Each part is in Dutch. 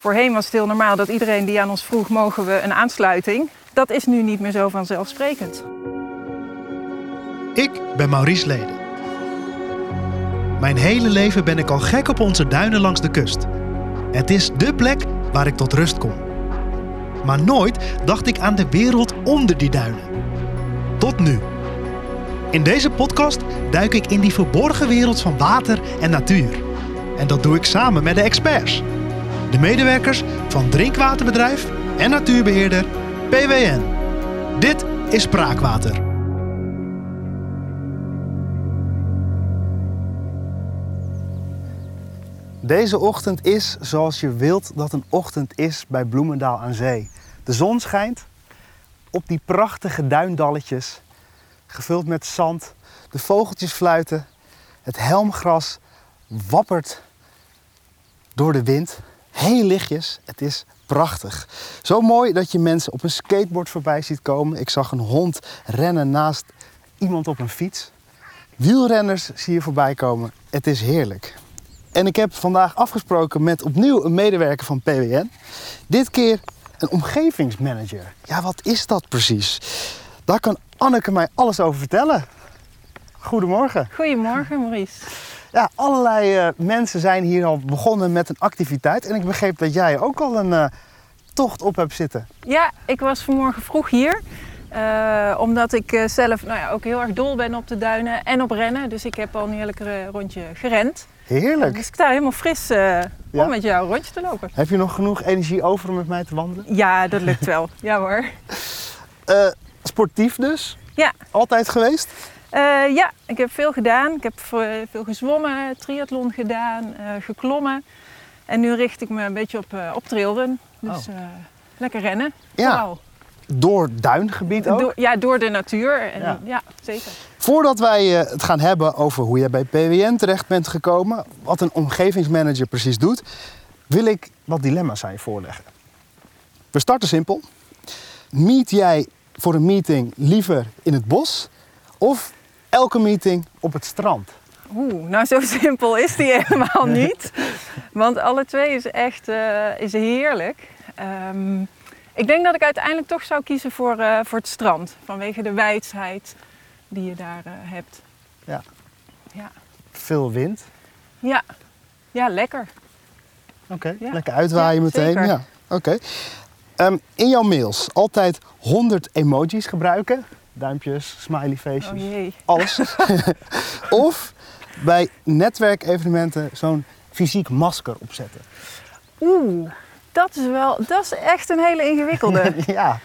Voorheen was het heel normaal dat iedereen die aan ons vroeg, mogen we een aansluiting? Dat is nu niet meer zo vanzelfsprekend. Ik ben Maurice Leden. Mijn hele leven ben ik al gek op onze duinen langs de kust. Het is dé plek waar ik tot rust kom. Maar nooit dacht ik aan de wereld onder die duinen. Tot nu. In deze podcast duik ik in die verborgen wereld van water en natuur. En dat doe ik samen met de experts. De medewerkers van drinkwaterbedrijf en natuurbeheerder PWN. Dit is Spraakwater. Deze ochtend is zoals je wilt dat een ochtend is bij Bloemendaal aan Zee. De zon schijnt op die prachtige duindalletjes, gevuld met zand. De vogeltjes fluiten, het helmgras wappert door de wind. Heel lichtjes, het is prachtig. Zo mooi dat je mensen op een skateboard voorbij ziet komen. Ik zag een hond rennen naast iemand op een fiets. Wielrenners zie je voorbij komen. Het is heerlijk. En ik heb vandaag afgesproken met opnieuw een medewerker van PWN. Dit keer een omgevingsmanager. Ja, wat is dat precies? Daar kan Anneke mij alles over vertellen. Goedemorgen. Goedemorgen, Maurice. Ja, allerlei eh, mensen zijn hier al begonnen met een activiteit. En ik begreep dat jij ook al een eh, tocht op hebt zitten. Ja, ik was vanmorgen vroeg hier. eh, omdat ik zelf nou ja, ook heel erg dol ben op de duinen en op rennen. Dus ik heb al een heerlijk rondje gerend. Heerlijk. Dus ik sta helemaal fris Ja? om met jou een rondje te lopen. Heb je nog genoeg energie over om met mij te wandelen? Ja, dat lukt wel. Ja hoor. Sportief dus? Ja. Altijd geweest? Eh, ja, ik heb veel gedaan. Ik heb ve- veel gezwommen, triathlon gedaan, eh, geklommen. En nu richt ik me een beetje op, eh, op trailrun. Dus eh, lekker rennen. Ja. Vooral. Door duingebied ook? Door, ja, door de natuur. En, Ja. ja. zeker. Voordat wij eh, het gaan hebben over hoe jij bij PWN terecht bent gekomen, wat een omgevingsmanager precies doet, wil ik wat dilemma's aan je voorleggen. We starten simpel. Meet jij voor een meeting liever in het bos of elke meeting op het strand? Oeh, nou zo simpel is die helemaal niet. Want alle twee is echt eh, is heerlijk. Ehm, ik denk dat ik uiteindelijk toch zou kiezen voor, eh, voor het strand. Vanwege de wijsheid die je daar eh, hebt. Ja. Ja. Veel wind. Ja. ja, lekker. Oké, Ja. lekker uitwaaien Ja, meteen. zeker. Ja, oké. Ehm, in jouw mails altijd 100 emojis gebruiken. Duimpjes, smiley faces, Oh alles. of bij netwerkevenementen zo'n fysiek masker opzetten. Oeh, dat is wel, dat is echt een hele ingewikkelde. ja.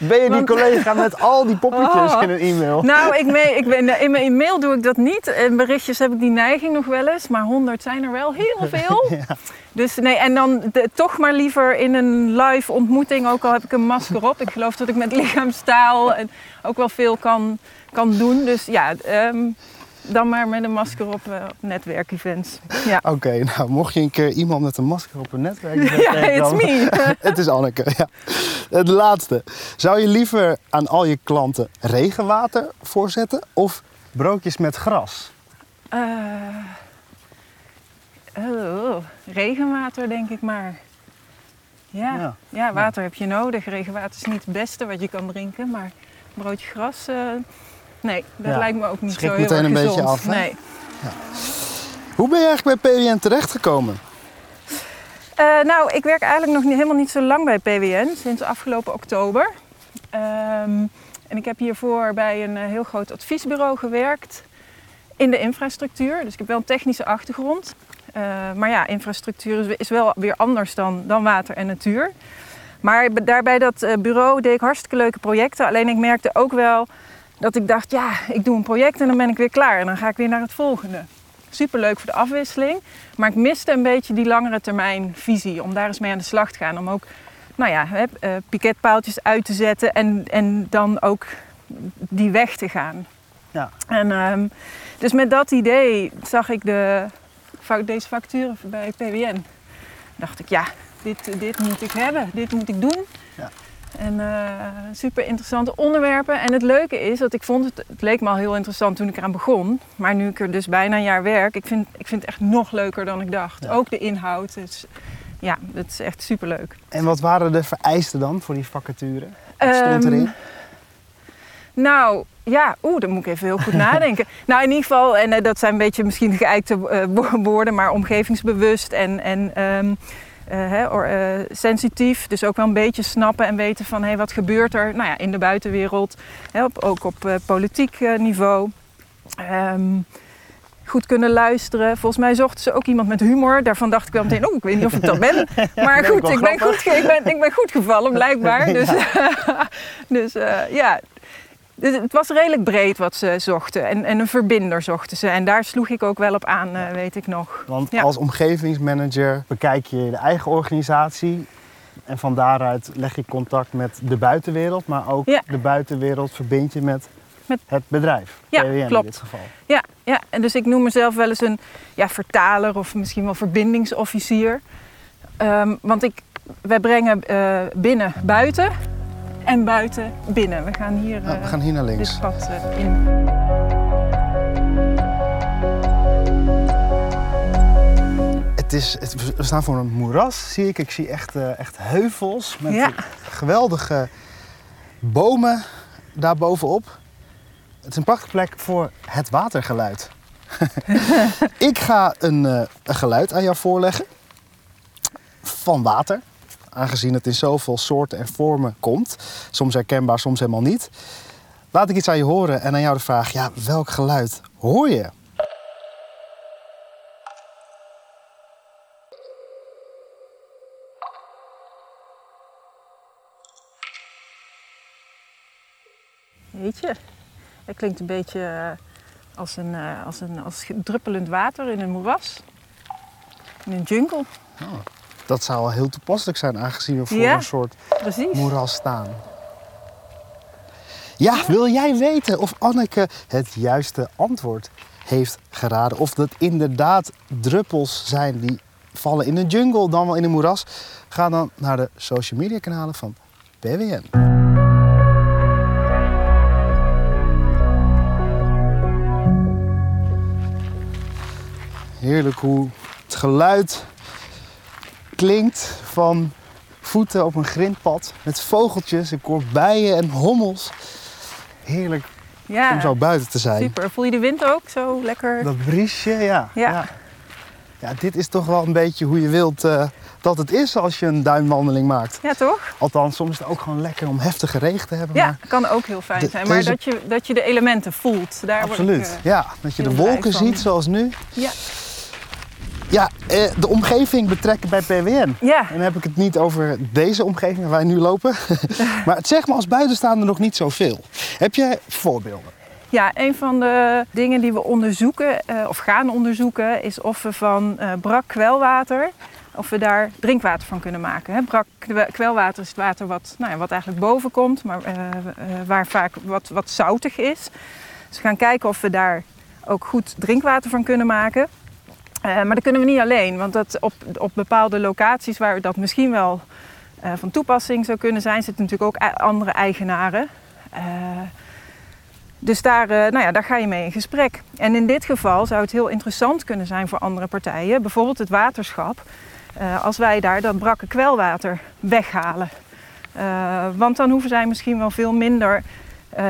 Ben je die Want- collega met al die poppetjes Oh. in een e-mail? Nou, ik me- ik ben, in mijn e-mail doe ik dat niet. In berichtjes heb ik die neiging nog wel eens. Maar 100 zijn er wel heel veel. Ja. Dus nee, en dan de- toch maar liever in een live ontmoeting. Ook al heb ik een masker op. Ik geloof dat ik met lichaamstaal en ook wel veel kan, kan doen. Dus ja, ehm, dan maar met een masker op, op netwerkevents. Ja, Oké, nou mocht je een keer iemand met een masker op een netwerk ja it's me. Het is Anneke, ja. Het laatste. Zou je liever aan al je klanten regenwater voorzetten of broodjes met gras? Eh, oh, regenwater denk ik maar. Ja. Ja. Ja. water heb je nodig. Regenwater is niet het beste wat je kan drinken, maar een broodje gras, eh, nee, dat Ja. lijkt me ook niet Schrikt zo heel meteen een beetje af, hè? Nee. Hoe ben je eigenlijk bij PWN terechtgekomen? Eh, nou, ik werk eigenlijk nog niet, helemaal niet zo lang bij PWN, sinds afgelopen oktober. Ehm, en ik heb hiervoor bij een eh, heel groot adviesbureau gewerkt in de infrastructuur. Dus ik heb wel een technische achtergrond. Eh, maar ja, infrastructuur is, is wel weer anders dan, dan water en natuur. Maar b- daar bij dat eh, bureau deed ik hartstikke leuke projecten. Alleen ik merkte ook wel dat ik dacht, ja, ik doe een project en dan ben ik weer klaar. En dan ga ik weer naar het volgende. Superleuk voor de afwisseling. Maar ik miste een beetje die langere termijn visie. Om daar eens mee aan de slag te gaan. Om ook nou ja, hè, eh, piketpaaltjes uit te zetten. En, en dan ook die weg te gaan. Ja. En, ehm, dus met dat idee zag ik de, deze facturen bij PWN. Dacht ik, ja, dit, dit moet ik hebben. Dit moet ik doen. Ja. En eh, super interessante onderwerpen. En het leuke is dat ik vond het, het leek me al heel interessant toen ik eraan begon. Maar nu ik er dus bijna een jaar werk, ik vind, ik vind het echt nog leuker dan ik dacht. Ja. Ook de inhoud. Dus ja, dat is echt superleuk. En wat waren de vereisten dan voor die vacature? Wat stond Ehm, erin? Nou, ja, oeh, dan moet ik even heel goed nadenken. Nou, in ieder geval, en eh, dat zijn een beetje misschien geëikte eh, wo- woorden, maar omgevingsbewust en, en ehm, eh, hè, or- eh, sensitief. Dus ook wel een beetje snappen en weten van, hé, wat gebeurt er nou ja, in de buitenwereld, hè, op, ook op eh, politiek eh, niveau. Ehm, goed kunnen luisteren. Volgens mij zochten ze ook iemand met humor. Daarvan dacht ik wel meteen, oh, ik weet niet of ik dat ben. Maar goed, ik ben goed, ik ben, ik ben goed gevallen, blijkbaar. Dus, dus eh, ja, dus het was redelijk breed wat ze zochten. En, en een verbinder zochten ze. En daar sloeg ik ook wel op aan, eh, weet ik nog. Want ja. als omgevingsmanager bekijk je de eigen organisatie. En van daaruit leg je contact met de buitenwereld. Maar ook Ja. de buitenwereld verbind je met, Met- het bedrijf. Ja, PWN in klopt. dit geval. Ja, ja, en dus ik noem mezelf wel eens een ja, vertaler of misschien wel verbindingsofficier. Ehm, want ik, wij brengen eh, binnen buiten en buiten binnen. We gaan hier Nou, we eh, gaan hier naar links. dit pad eh, in. Het is, het, we staan voor een moeras, zie ik. Ik zie echt, eh, echt heuvels met Ja. geweldige bomen daarbovenop. Het is een prachtige plek voor het watergeluid. ik ga een, een geluid aan jou voorleggen van water. Aangezien het in zoveel soorten en vormen komt. Soms herkenbaar, soms helemaal niet. Laat ik iets aan je horen en aan jou de vraag: ja, welk geluid hoor je? Jeetje, het klinkt een beetje eh, als, een, eh, als, een, als druppelend water in een moeras. In een jungle, Dat zou wel heel toepasselijk zijn, aangezien we voor Ja. een soort precies. moeras staan. Ja, wil jij weten of Anneke het juiste antwoord heeft geraden? Of dat inderdaad druppels zijn die vallen in een jungle, dan wel in een moeras? Ga dan naar de social media kanalen van PWN. Heerlijk hoe het geluid klinkt van voeten op een grindpad met vogeltjes. Ik hoor bijen en hommels. Heerlijk Ja, om zo buiten te zijn. super. Voel je de wind ook zo lekker? Dat briesje, ja. Ja. ja. Ja, dit is toch wel een beetje hoe je wilt eh, dat het is als je een duinwandeling maakt. Ja, toch? Althans, soms is het ook gewoon lekker om heftige regen te hebben. Ja, maar kan ook heel fijn de- zijn. Maar deze- dat je, dat je de elementen voelt, daar word ik, absoluut. eh, ja, dat je de wolken ziet zoals nu. Ja. Ja, eh, de omgeving betrekken bij PWN. ja, En dan heb ik het niet over deze omgeving waar wij nu lopen. maar het zegt me als buitenstaander nog niet zoveel. Heb jij voorbeelden? Ja, een van de dingen die we onderzoeken, eh, of gaan onderzoeken, is of we van eh, brak kwelwater, of we daar drinkwater van kunnen maken. Brak kwe- kwelwater is het water wat, nou ja, wat eigenlijk boven komt, maar waar vaak wat, wat zoutig is. Dus we gaan kijken of we daar ook goed drinkwater van kunnen maken. Eh, maar dat kunnen we niet alleen, want dat op, op bepaalde locaties waar dat misschien wel eh, van toepassing zou kunnen zijn, zitten natuurlijk ook ei- andere eigenaren. Eh, dus daar, nou ja, daar ga je mee in gesprek. En in dit geval zou het heel interessant kunnen zijn voor andere partijen, bijvoorbeeld het waterschap, als wij daar dat brakke kwelwater weghalen. Want dan hoeven zij misschien wel veel minder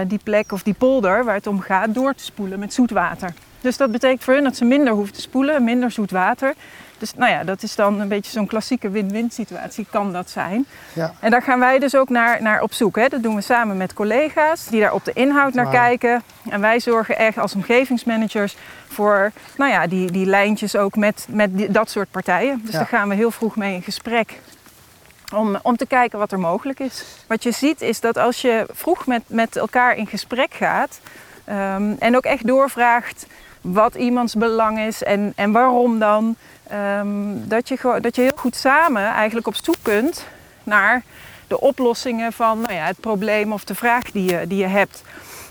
die plek of die polder waar het om gaat door te spoelen met zoet water. Dus dat betekent voor hun dat ze minder hoeven te spoelen, minder zoet water. Dus nou ja, dat is dan een beetje zo'n klassieke win-win situatie, kan dat zijn. Ja. En daar gaan wij dus ook naar, naar op zoek. Hè. Dat doen we samen met collega's die daar op de inhoud naar kijken. En wij zorgen echt als omgevingsmanagers voor nou ja, die, die lijntjes ook met, met die- dat soort partijen. Dus Ja. daar gaan we heel vroeg mee in gesprek. Om, om te kijken wat er mogelijk is. Wat je ziet is dat als je vroeg met, met elkaar in gesprek gaat ehm, en ook echt doorvraagt wat iemands belang is en, en waarom dan, ehm, dat, je, dat je heel goed samen eigenlijk op zoek kunt naar de oplossingen van nou ja, het probleem of de vraag die je, die je hebt.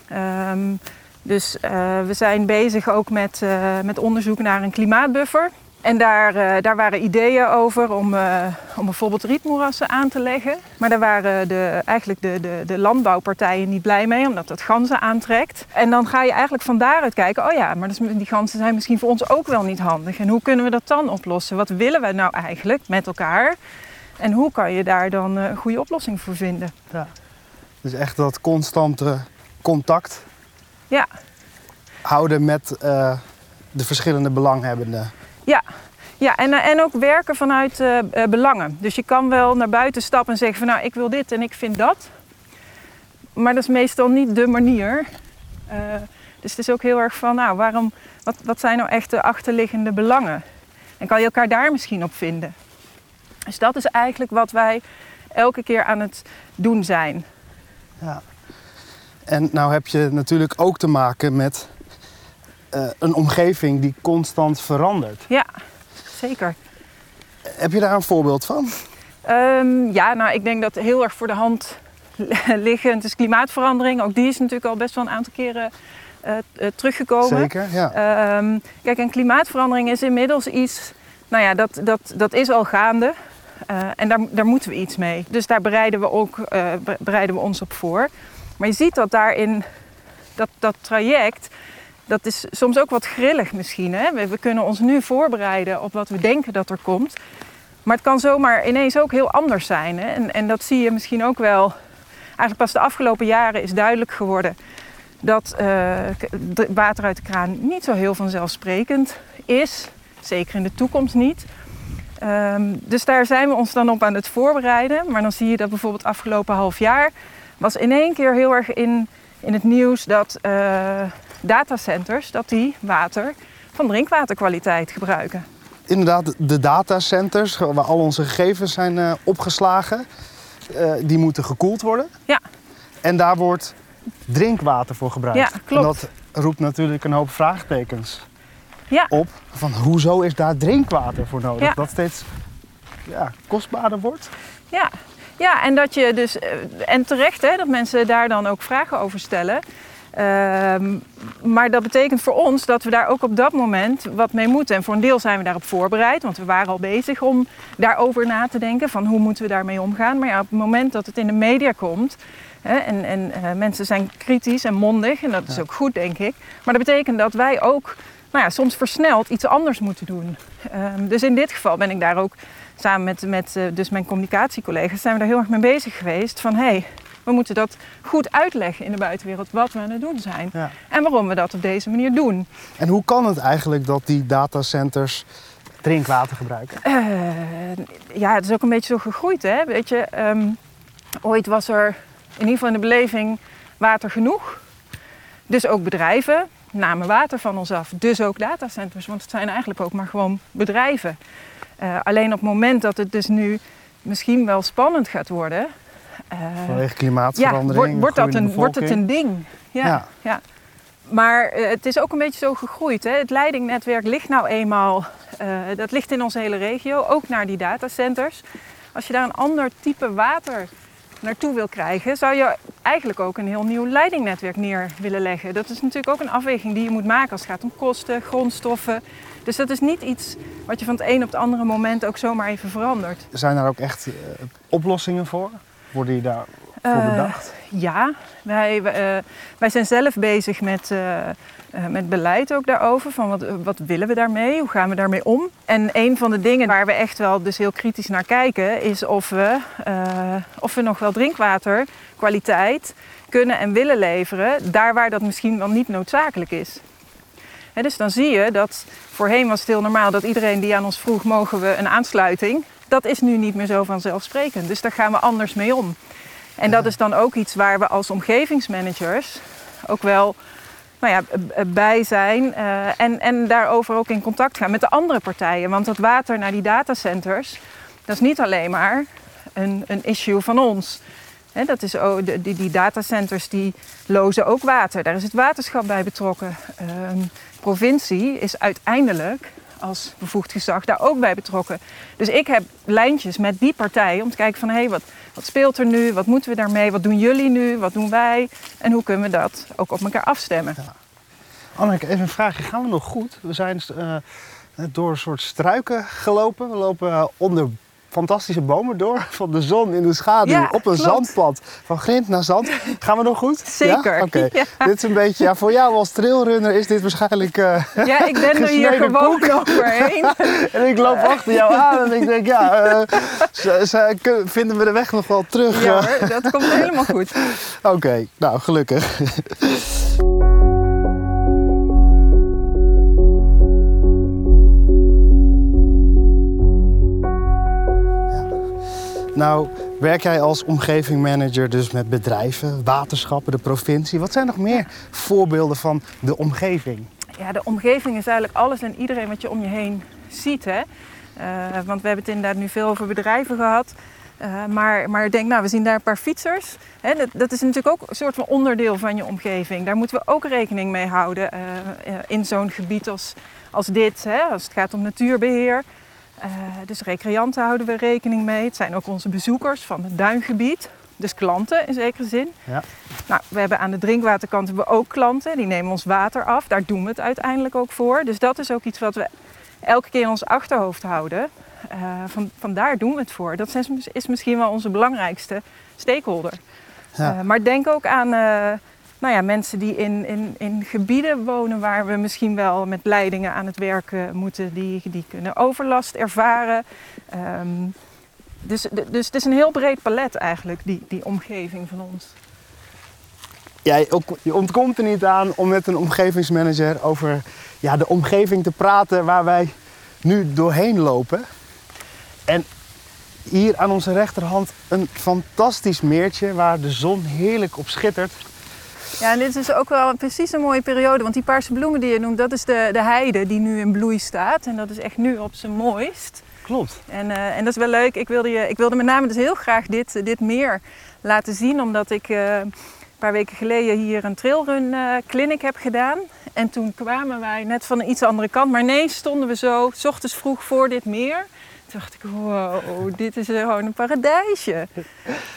Ehm, dus eh, we zijn bezig ook met, eh, met onderzoek naar een klimaatbuffer. En daar, uh, daar waren ideeën over om, uh, om bijvoorbeeld rietmoerassen aan te leggen. Maar daar waren de, eigenlijk de, de, de landbouwpartijen niet blij mee, omdat dat ganzen aantrekt. En dan ga je eigenlijk van daaruit kijken, oh ja, maar die ganzen zijn misschien voor ons ook wel niet handig. En hoe kunnen we dat dan oplossen? Wat willen we nou eigenlijk met elkaar? En hoe kan je daar dan een goede oplossing voor vinden? Ja. Dus echt dat constante contact ja. houden met uh, de verschillende belanghebbenden. Ja, ja en, en ook werken vanuit uh, belangen. Dus je kan wel naar buiten stappen en zeggen van nou ik wil dit en ik vind dat. Maar dat is meestal niet de manier. Dus het is ook heel erg van nou waarom, wat, wat zijn nou echt de achterliggende belangen? En kan je elkaar daar misschien op vinden? Dus dat is eigenlijk wat wij elke keer aan het doen zijn. Ja. En nou heb je natuurlijk ook te maken met uh, een omgeving die constant verandert. Ja, zeker. Heb je daar een voorbeeld van? Um, ja, nou ik denk dat heel erg voor de hand liggend is klimaatverandering. Ook die is natuurlijk al best wel een aantal keren uh, uh, teruggekomen. Zeker, ja. Um, kijk, en klimaatverandering is inmiddels iets, nou ja, dat, dat, dat is al gaande. Uh, en daar, daar moeten we iets mee. Dus daar bereiden we, ook, bereiden we ons op voor. Maar je ziet dat daarin, dat, dat traject, dat is soms ook wat grillig misschien. Hè? We, kunnen ons nu voorbereiden op wat we denken dat er komt. Maar het kan zomaar ineens ook heel anders zijn. Hè? En, en dat zie je misschien ook wel. Eigenlijk pas de afgelopen jaren is duidelijk geworden dat uh, water uit de kraan niet zo heel vanzelfsprekend is. Zeker in de toekomst niet. Um, dus daar zijn we ons dan op aan het voorbereiden. Maar dan zie je dat bijvoorbeeld afgelopen half jaar was in één keer heel erg in, in het nieuws dat uh, datacenters dat die water van drinkwaterkwaliteit gebruiken. Inderdaad, de datacenters waar al onze gegevens zijn uh, opgeslagen, uh, die moeten gekoeld worden. Ja. En daar wordt drinkwater voor gebruikt. Ja, klopt. En dat roept natuurlijk een hoop vraagtekens ja. op. Van hoezo is daar drinkwater voor nodig? Ja. Dat steeds ja, kostbaarder wordt. Ja, ja, en dat je dus, en terecht hè, dat mensen daar dan ook vragen over stellen. Um, maar dat betekent voor ons dat we daar ook op dat moment wat mee moeten. En voor een deel zijn we daarop voorbereid, want we waren al bezig om daarover na te denken. Van hoe moeten we daarmee omgaan. Maar ja, op het moment dat het in de media komt. En en uh, mensen zijn kritisch en mondig, en dat is ook goed, denk ik. Maar dat betekent dat wij ook nou ja, soms versneld iets anders moeten doen. Um, dus in dit geval ben ik daar ook samen met, met uh, dus mijn communicatiecollega's zijn we daar heel erg mee bezig geweest. Van hey, we moeten dat goed uitleggen in de buitenwereld wat we aan het doen zijn. Ja. En waarom we dat op deze manier doen. En hoe kan het eigenlijk dat die datacenters drinkwater gebruiken? Uh, ja, het is ook een beetje zo gegroeid. Hè? Weet je, um, ooit was er in ieder geval in de beleving water genoeg. Dus ook bedrijven namen water van ons af. Dus ook datacenters, want het zijn eigenlijk ook maar gewoon bedrijven. Uh, alleen op het moment dat het dus nu misschien wel spannend gaat worden. Uh, Vanwege klimaatverandering. Ja, wordt, wordt, dat een, wordt het een ding. Ja, ja. ja. Maar uh, het is ook een beetje zo gegroeid. Hè? Het leidingnetwerk ligt nou eenmaal, dat ligt in onze hele regio, ook naar die datacenters. Als je daar een ander type water naartoe wil krijgen, zou je eigenlijk ook een heel nieuw leidingnetwerk neer willen leggen. Dat is natuurlijk ook een afweging die je moet maken als het gaat om kosten, grondstoffen. Dus dat is niet iets wat je van het een op het andere moment ook zomaar even verandert. Zijn daar ook echt uh, oplossingen voor? Worden die daar voor uh, bedacht? Ja, wij, uh, wij zijn zelf bezig met, met beleid ook daarover. Van wat, wat willen we daarmee? Hoe gaan we daarmee om? En een van de dingen waar we echt wel dus heel kritisch naar kijken... is of we, of we nog wel drinkwaterkwaliteit kunnen en willen leveren... daar waar dat misschien wel niet noodzakelijk is. He, dus dan zie je dat voorheen was het heel normaal dat iedereen die aan ons vroeg: mogen we een aansluiting? Dat is nu niet meer zo vanzelfsprekend. Dus daar gaan we anders mee om. En dat is dan ook iets waar we als omgevingsmanagers ook wel nou ja, bij zijn uh, en, en daarover ook in contact gaan met de andere partijen. Want dat water naar die datacenters, dat is niet alleen maar een, een issue van ons. He, dat is, oh, die, die datacenters die lozen ook water. Daar is het waterschap bij betrokken. Uh, provincie is uiteindelijk als bevoegd gezag daar ook bij betrokken. Dus ik heb lijntjes met die partij om te kijken van hé, hey, wat, wat speelt er nu? Wat moeten we daarmee? Wat doen jullie nu? Wat doen wij? En hoe kunnen we dat ook op elkaar afstemmen? Anneke, even een vraagje. Gaan we nog goed? We zijn eh, door een soort struiken gelopen. We lopen eh, onder fantastische bomen door. Van de zon in de schaduw Ja, op een klopt. zandpad. Van grind naar zand. Gaan we nog goed? Zeker, Ja? Dit is een beetje, ja, voor jou als trailrunner is dit waarschijnlijk... eh, Ja, ik ben er hier gewoon koek. overheen. en ik loop achter jou aan en ik denk, ja, eh, ze, vinden we de weg nog wel terug? Ja eh? hoor, dat komt helemaal goed. Oké, nou gelukkig. Nou, werk jij als omgevingmanager dus met bedrijven, waterschappen, de provincie? Wat zijn nog meer voorbeelden van de omgeving? Ja, de omgeving is eigenlijk alles en iedereen wat je om je heen ziet. Hè? Eh, want we hebben het inderdaad nu veel over bedrijven gehad. Eh, maar, maar denk, nou, we zien daar een paar fietsers. Hè, dat, dat is natuurlijk ook een soort van onderdeel van je omgeving. Daar moeten we ook rekening mee houden eh, in zo'n gebied als, als dit. Hè, als het gaat om natuurbeheer. Eh, dus recreanten houden we rekening mee. Het zijn ook onze bezoekers van het duingebied. Dus klanten in zekere zin. Ja. Nou, we hebben aan de drinkwaterkant hebben we ook klanten. Die nemen ons water af. Daar doen we het uiteindelijk ook voor. Dus dat is ook iets wat we elke keer in ons achterhoofd houden. Eh, van, vandaar doen we het voor. Dat is, is misschien wel onze belangrijkste stakeholder. Ja. Eh, maar denk ook aan nou ja, mensen die in, in, in gebieden wonen waar we misschien wel met leidingen aan het werken moeten. Die, die kunnen overlast ervaren. Ehm, dus, dus het is een heel breed palet eigenlijk, die, die omgeving van ons. Ook- je ontkomt er niet aan om met een omgevingsmanager over ja, de omgeving te praten waar wij nu doorheen lopen. En hier aan onze rechterhand een fantastisch meertje waar de zon heerlijk op schittert. Ja, en dit is ook wel precies een mooie periode. Want die paarse bloemen die je noemt, dat is de, de heide die nu in bloei staat. En dat is echt nu op zijn mooist. Klopt. En, eh, en dat is wel leuk. Ik wilde, je, ik wilde met name dus heel graag dit, dit meer laten zien. Omdat ik eh, een paar weken geleden hier een trailrun eh clinic heb gedaan. En toen kwamen wij net van een iets andere kant. Maar ineens stonden we zo, s ochtends vroeg voor dit meer. Toen dacht ik, wow, dit is gewoon een paradijsje.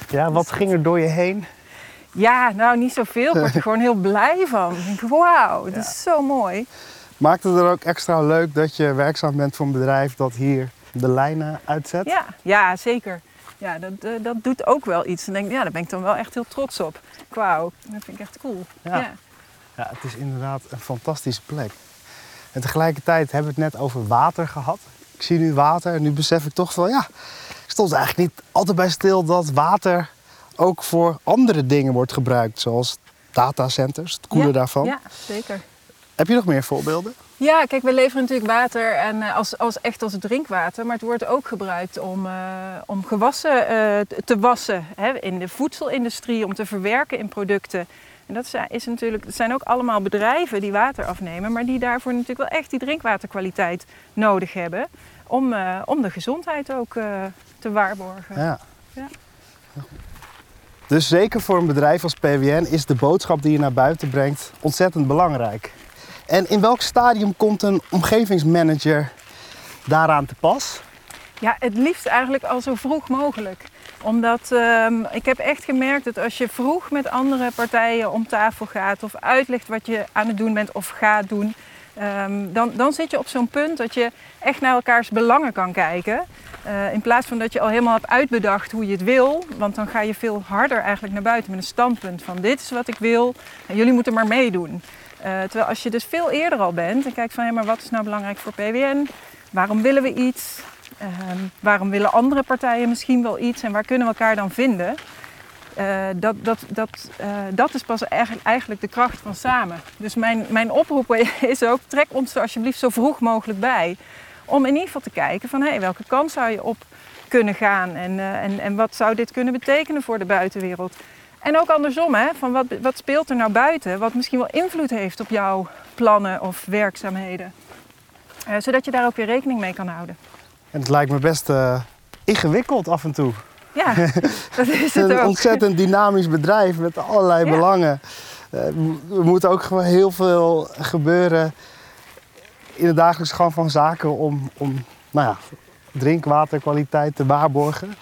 Ja, wat ging er door je heen? Ja, nou niet zoveel. Ik word er gewoon heel blij van. Ik denk, wauw, dit is zo mooi. Maakt het er ook extra leuk dat je werkzaam bent voor een bedrijf dat hier de lijnen uitzet? Ja, ja zeker. Ja, dat, eh, dat doet ook wel iets. En denk, ik, ja, daar ben ik dan wel echt heel trots op. Wauw, dat vind ik echt cool. Ja. Ja. Ja, het is inderdaad een fantastische plek. En tegelijkertijd hebben we het net over water gehad. Ik zie nu water en nu besef ik toch van ja, ik stond eigenlijk niet altijd bij stil dat water ook voor andere dingen wordt gebruikt, zoals datacenters, het koelen Ja, daarvan. Ja, zeker. Heb je nog meer voorbeelden? Ja, kijk, we leveren natuurlijk water en, eh, als, als, echt als drinkwater. Maar het wordt ook gebruikt om, eh, om gewassen eh, te wassen. Hè, in de voedselindustrie, om te verwerken in producten. En dat zijn- is natuurlijk, dat zijn ook allemaal bedrijven die water afnemen. Maar die daarvoor natuurlijk wel echt die drinkwaterkwaliteit nodig hebben. Om, om de gezondheid ook te waarborgen. Ja. Ja. Dus zeker voor een bedrijf als PWN is de boodschap die je naar buiten brengt ontzettend belangrijk. En in welk stadium komt een omgevingsmanager daaraan te pas? Ja, het liefst eigenlijk al zo vroeg mogelijk. Omdat ehm, ik heb echt gemerkt dat als je vroeg met andere partijen om tafel gaat of uitlegt wat je aan het doen bent of gaat doen, ehm, dan, dan zit je op zo'n punt dat je echt naar elkaars belangen kan kijken. Eh, in plaats van dat je al helemaal hebt uitbedacht hoe je het wil, want dan ga je veel harder eigenlijk naar buiten met een standpunt van dit is wat ik wil en jullie moeten maar meedoen. Eh, terwijl als je dus veel eerder al bent en kijkt van hé, maar wat is nou belangrijk voor PWN? Waarom willen we iets? Ehm, waarom willen andere partijen misschien wel iets en waar kunnen we elkaar dan vinden? Eh, dat, dat, dat, eh, dat is pas eigenlijk, de kracht van samen. Dus mijn, mijn oproep is ook, trek ons er alsjeblieft zo vroeg mogelijk bij. Om in ieder geval te kijken van hey, welke kant zou je op kunnen gaan en, eh, en, en wat zou dit kunnen betekenen voor de buitenwereld. En ook andersom, hè, van wat, wat speelt er nou buiten wat misschien wel invloed heeft op jouw plannen of werkzaamheden. Zodat je daar ook weer rekening mee kan houden. En het lijkt me best ingewikkeld af en toe. Ja, dat is het een ook. ontzettend dynamisch bedrijf met allerlei Ja. belangen. Eh, er moet ook gewoon heel veel gebeuren in het dagelijks gang van zaken om, om nou ja, drinkwaterkwaliteit te waarborgen.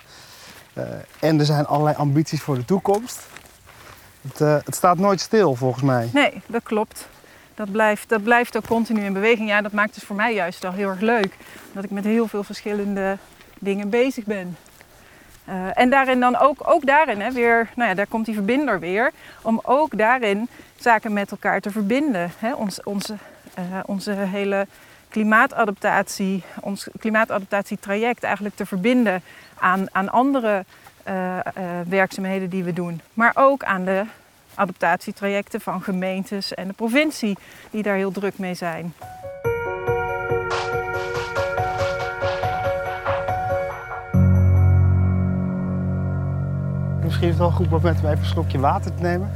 Eh, en er zijn allerlei ambities voor de toekomst. Het, eh, het staat nooit stil volgens mij. Nee, dat klopt. dat blijft, dat blijft ook continu in beweging. Ja, dat maakt het voor mij juist wel heel erg leuk. Dat ik met heel veel verschillende dingen bezig ben. Uh, en daarin dan ook, ook daarin hè, weer, nou ja, daar komt die verbinder weer, om ook daarin zaken met elkaar te verbinden. Hè. Ons, onze, uh, onze hele klimaatadaptatie, ons klimaatadaptatietraject eigenlijk te verbinden aan, aan andere uh, werkzaamheden die we doen. Maar ook aan de adaptatietrajecten van gemeentes en de provincie die daar heel druk mee zijn. Misschien is het wel een goed moment om even een slokje water te nemen.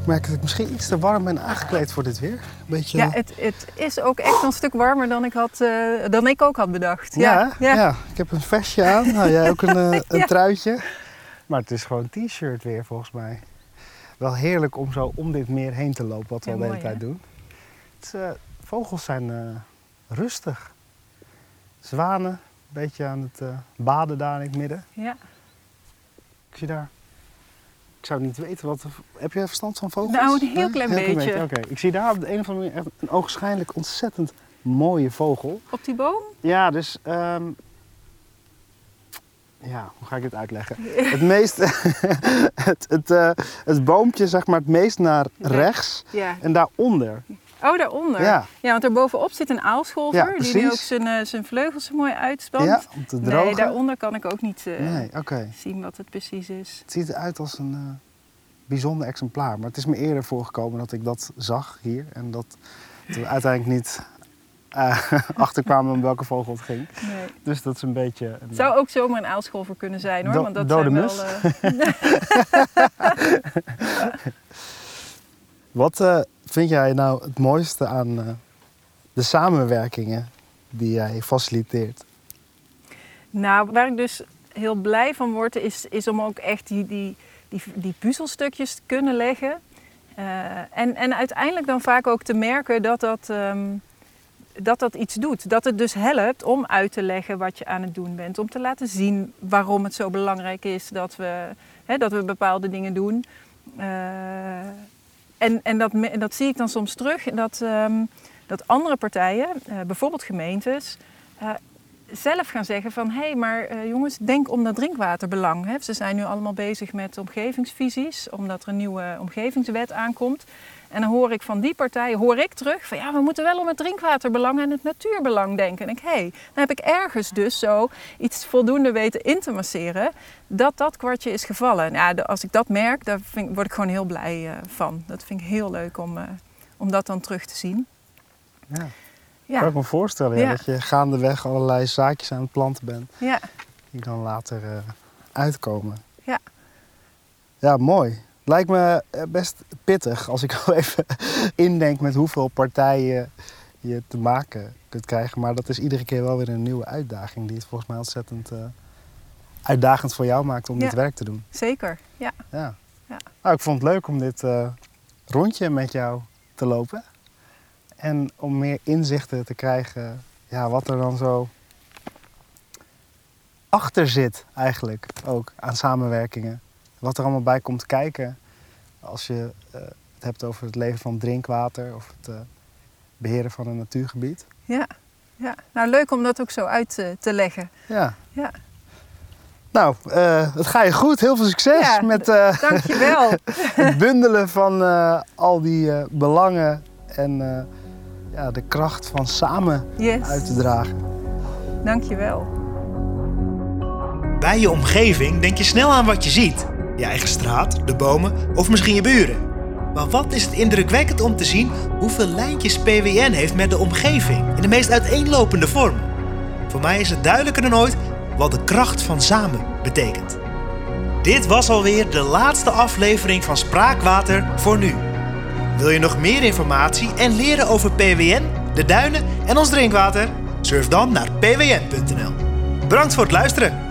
Ik merk dat ik misschien iets te warm ben aangekleed voor dit weer. Beetje... Ja, het, het is ook echt een stuk warmer dan ik, had, uh, dan ik ook had bedacht. Ja, ja, ja. ik heb een vestje aan. Nou, jij ook een, uh, een truitje. Maar het is gewoon t-shirt weer volgens mij wel heerlijk om zo om dit meer heen te lopen, wat we al de hele tijd doen. Het, uh, vogels zijn rustig. Zwanen, een beetje aan het baden daar in het midden. Ja. Ik zie daar. Ik zou niet weten wat. Heb je verstand van vogels? Nou, een heel klein heel beetje. Oké, ik zie daar op de een of andere manier echt een ogenschijnlijk ontzettend mooie vogel. Op die boom? Ja, dus um, ja, hoe ga ik dit uitleggen? het meest, het, het, uh, het boompje zeg maar het meest naar rechts ja. en daaronder. Oh, daaronder? Ja. ja, want daarbovenik zit een aalscholver ja, die nu ook zijn, uh, zijn vleugels mooi uitspant. Ja, om te drogen. Nee, daaronder kan ik ook niet uh, nee, okay. zien wat het precies is. Het ziet eruit als een uh, bijzonder exemplaar. Maar het is me eerder voorgekomen dat ik dat zag hier. En dat we uiteindelijk niet uh, achterkwamen om welke vogel het ging. Nee. Dus dat is een beetje... Een, het zou ook zomaar een aalscholver kunnen zijn hoor. Do want dat dode zijn mus. Wel, uh... Wat vind jij nou het mooiste aan de samenwerkingen die jij faciliteert? Nou, waar ik dus heel blij van word, is, is om ook echt die, die, die, die puzzelstukjes te kunnen leggen. en, en uiteindelijk dan vaak ook te merken dat dat... Um, dat dat iets doet. Dat het dus helpt om uit te leggen wat je aan het doen bent. Om te laten zien waarom het zo belangrijk is dat we, hè, dat we bepaalde dingen doen. Uh, en en dat, dat zie ik dan soms terug. Dat, um, dat andere partijen, uh, bijvoorbeeld gemeentes, uh, zelf gaan zeggen van... hé, hey, maar jongens, denk om dat drinkwaterbelang. Hè. Ze zijn nu allemaal bezig met omgevingsvisies... omdat er een nieuwe omgevingswet aankomt. En dan hoor ik van die partijen, hoor ik terug van ja, we moeten wel om het drinkwaterbelang en het natuurbelang denken. En ik, hé, hey, dan heb ik ergens dus zo iets voldoende weten in te masseren dat dat kwartje is gevallen. Ja, als ik dat merk, daar vind, word ik gewoon heel blij uh, van. Dat vind ik heel leuk om, uh, om dat dan terug te zien. Ja. Ja. Kan ik me voorstellen ja, dat je gaandeweg allerlei zaakjes aan het planten bent. Ja. Die dan later uh, uitkomen. Ja. Ja, mooi. Lijkt me best pittig als ik al even indenk met hoeveel partijen je te maken kunt krijgen. Maar dat is iedere keer wel weer een nieuwe uitdaging die het volgens mij ontzettend uh, uitdagend voor jou maakt om ja, dit werk te doen. Zeker, ja. ja. ja. Nou, ik vond het leuk om dit uh, rondje met jou te lopen. En om meer inzichten te krijgen ja, wat er dan zo achter zit eigenlijk ook aan samenwerkingen wat er allemaal bij komt kijken als je uh, het hebt over het leven van drinkwater of het uh, beheren van een natuurgebied. Ja, ja, nou leuk om dat ook zo uit uh, te leggen. Ja. ja. Nou, het ga je goed. Heel veel succes ja, met dankjewel. het bundelen van al die belangen en ja, de kracht van samen yes. uit te dragen. Dankjewel. Bij je omgeving denk je snel aan wat je ziet je eigen straat, de bomen of misschien je buren. Maar wat is het indrukwekkend om te zien hoeveel lijntjes PWN heeft met de omgeving in de meest uiteenlopende vormen. Voor mij is het duidelijker dan ooit wat de kracht van samen betekent. Dit was alweer de laatste aflevering van Spraakwater voor nu. Wil je nog meer informatie en leren over PWN, de duinen en ons drinkwater? Surf dan naar pwn.nl. Bedankt voor het luisteren.